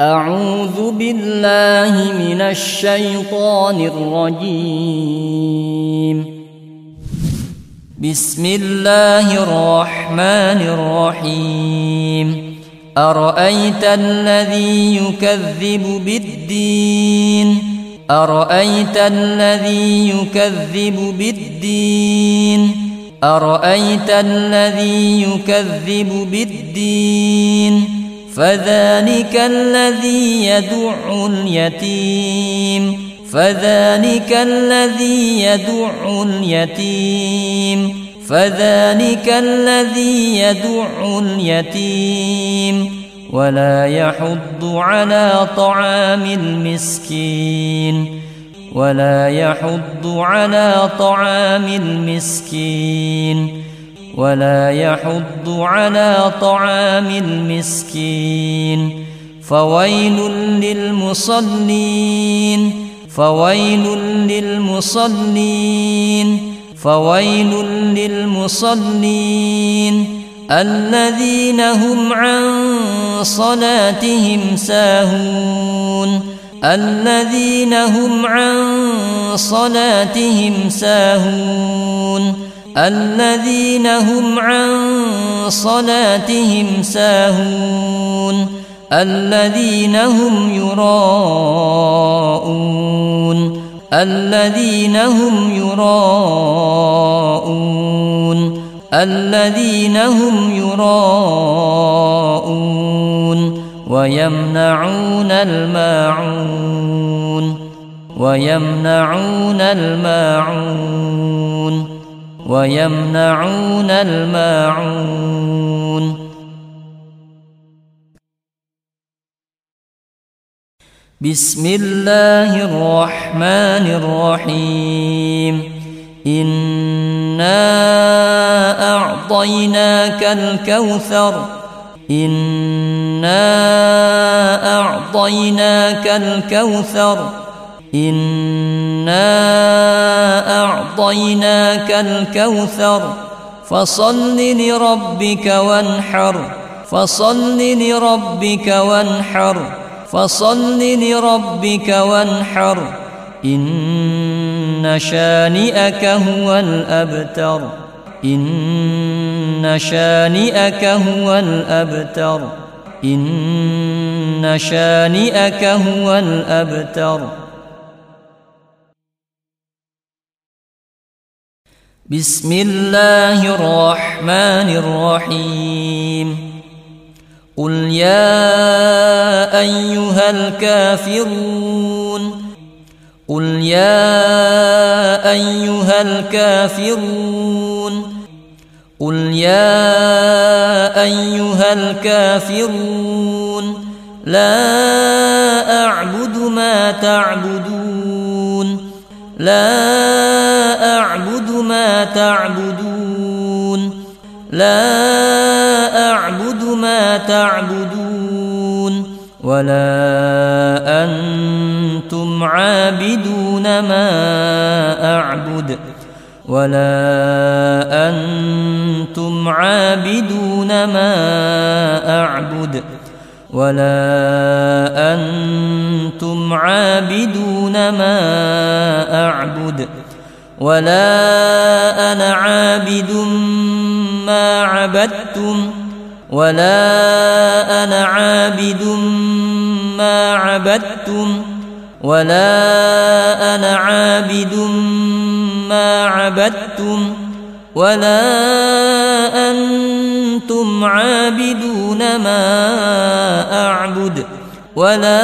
أعوذ بالله من الشيطان الرجيم. بسم الله الرحمن الرحيم. أرأيت الذي يكذب بالدين؟ أرأيت الذي يكذب بالدين؟ أرأيت الذي يكذب بالدين؟ فذلك الذي يدع اليتيم. فذلك الذي يدع اليتيم. فذلك الذي يدع اليتيم. ولا يحض على طعام المسكين. ولا يحض على طعام المسكين. ولا يحض على طعام المسكين. فويل للمصلين. فويل للمصلين. فويل للمصلين. الذين هم عن صلاتهم ساهون. الذين هم عن صلاتهم ساهون. الذين هم عن صلاتهم ساهون الذين هم يراءون الذين هم يراءون الذين هم يراءون ويمنعون الماعون ويمنعون الماعون. ويمنعون الماعون. بسم الله الرحمن الرحيم. إنا أعطيناك الكوثر. إنا أعطيناك الكوثر. إنا أعطيناك الكوثر فصل لربك وانحر فصل لربك وانحر فصل لربك وانحر إن شانئك هو الأبتر إن شانئك هو الأبتر إن شانئك هو الأبتر بسم الله الرحمن الرحيم. قل يا أيها الكافرون قل يا أيها الكافرون قل يا أيها الكافرون لا أعبد ما تعبدون لا لا أعبد ما تعبدون ولا أنتم عابدون ما أعبد ولا أنتم عابدون ما أعبد ولا أنتم عابدون ما أعبد ولا أنا عابد ما عبدتم ولا أنا عابد ما عبدتم ولا أنا عابد ما عبدتم ولا أنتم عابدون ما أعبد ولا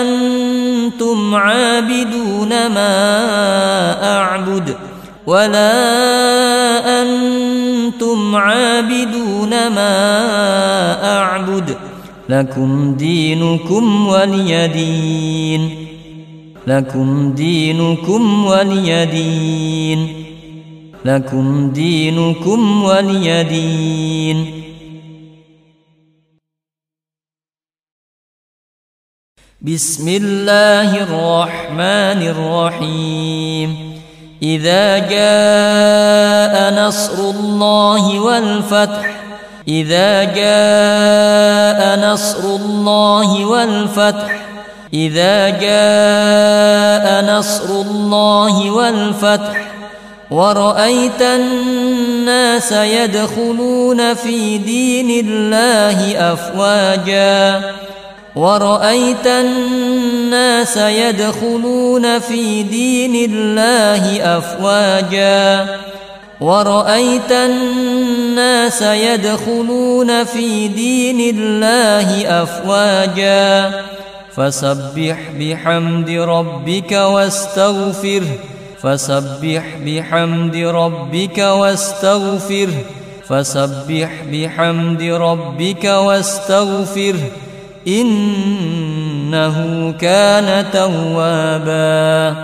أنتم عابدون ما أعبد ولا أنتم عابدون ما أعبد لكم دينكم ولي دين لكم دينكم ولي دين لكم دينكم ولي دين بسم الله الرحمن الرحيم إذا جاء نصر الله والفتح إذا جاء نصر الله والفتح إذا جاء نصر الله والفتح ورأيت الناس يدخلون في دين الله أفواجا ورأيت الناس يدخلون في دين الله أفواجا. ورأيت الناس يدخلون في دين الله أفواجا. فسبح بحمد ربك واستغفره فسبح بحمد ربك واستغفره فسبح بحمد ربك واستغفره إنه كان توابا.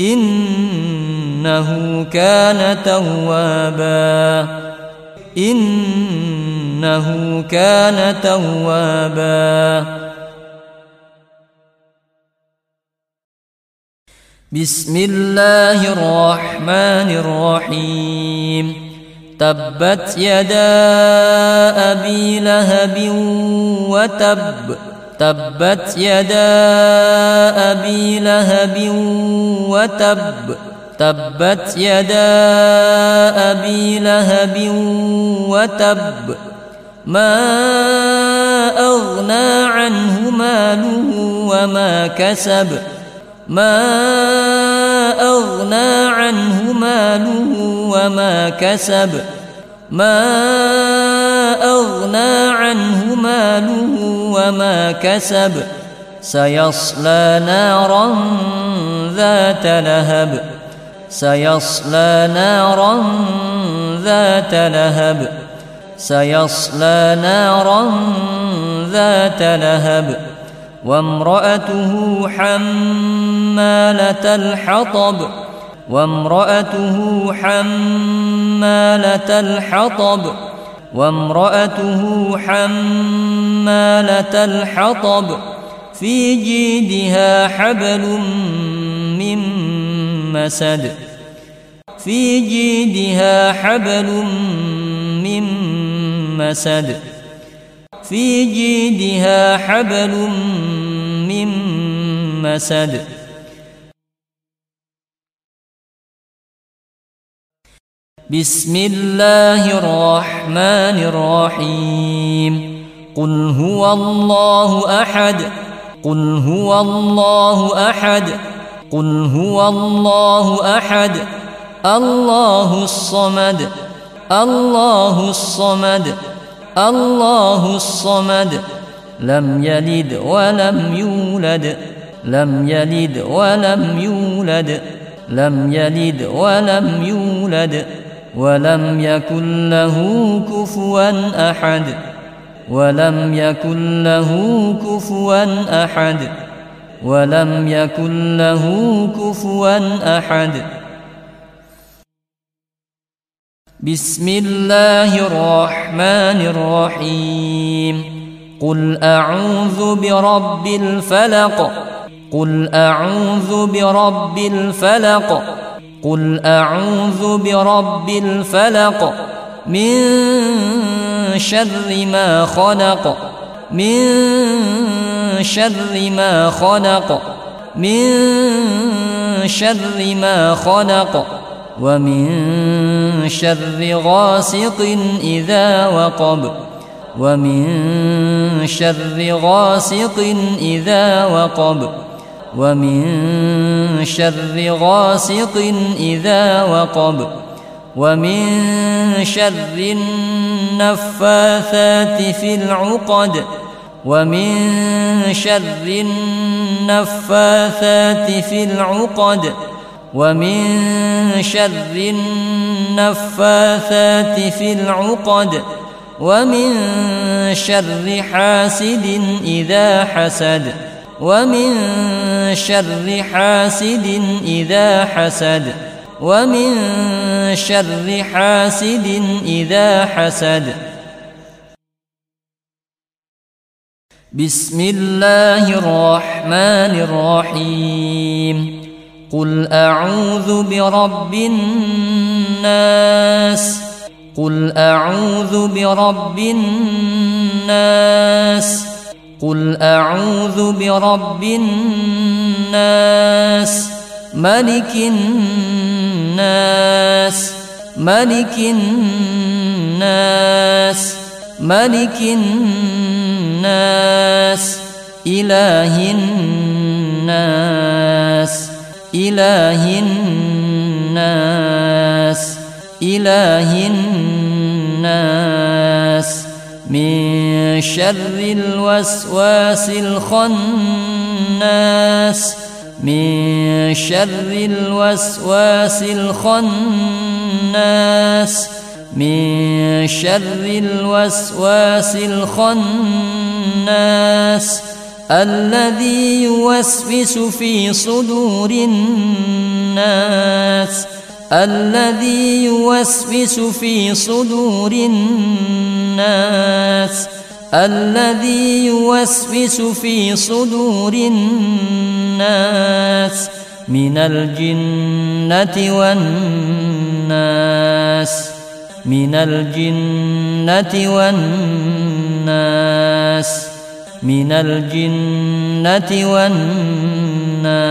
إنه كان توابا. إنه كان توابا. بسم الله الرحمن الرحيم. تبت يدا أبي لهب وتب تبت يدا أبي لهب وتب تبت يدا أبي لهب وتب. ما أغنى عنه ماله وما كسب ما أغنى عنه ماله وما كسب. ما أغنى عنه ماله وما كسب. سيصلى نارا ذات لهب. سيصلى نارا ذات لهب. سيصلى نارا ذات لهب. وامرأته حمالة الحطب. وامرأته حمالة الحطب وامرأته حمالة الحطب في جيدها حبل من مسد في جيدها حبل من مسد في جيدها حبل من مسد. بسم الله الرحمن الرحيم. قل هو الله أحد. قل هو الله أحد. قل هو الله أحد. الله الصمد. الله الصمد. الله الصمد. لم يلد ولم يولد. لم يلد ولم يولد. لم يلد ولم يولد. ولم يكن له كفوا أحد. ولم يكن له كفوا أحد. ولم يكن له كفوا أحد. بسم الله الرحمن الرحيم. قل أعوذ برب الفلق. قل أعوذ برب الفلق. قل اعوذ برب الفلق من شر ما خلق من شر ما خلق من شر ما خلق ومن شر غاسق اذا وقب ومن شر غاسق اذا وقب. ومن شر غاسق إذا وقب ومن شر النفاثات في العقد ومن شر النفاثات في العقد ومن شر النفاثات في العقد ومن شر حاسد إذا حسد ومن شر حاسد إذا حسد ومن شر حاسد إذا حسد. بسم الله الرحمن الرحيم. قل أعوذ برب الناس. قل أعوذ برب الناس. قل أعوذ برب الناس ملك الناس ملك الناس ملك الناس إله الناس إله الناس إله الناس من شر الوسواس الخناس. من شر الوسواس الخناس. من شر الوسواس الخناس. الذي يوسوس في صدور الناس. الذي يوسوس في صدور الناس. الذي يوسوس في صدور الناس من الجنة والناس من الجنة والناس من الجنة والناس.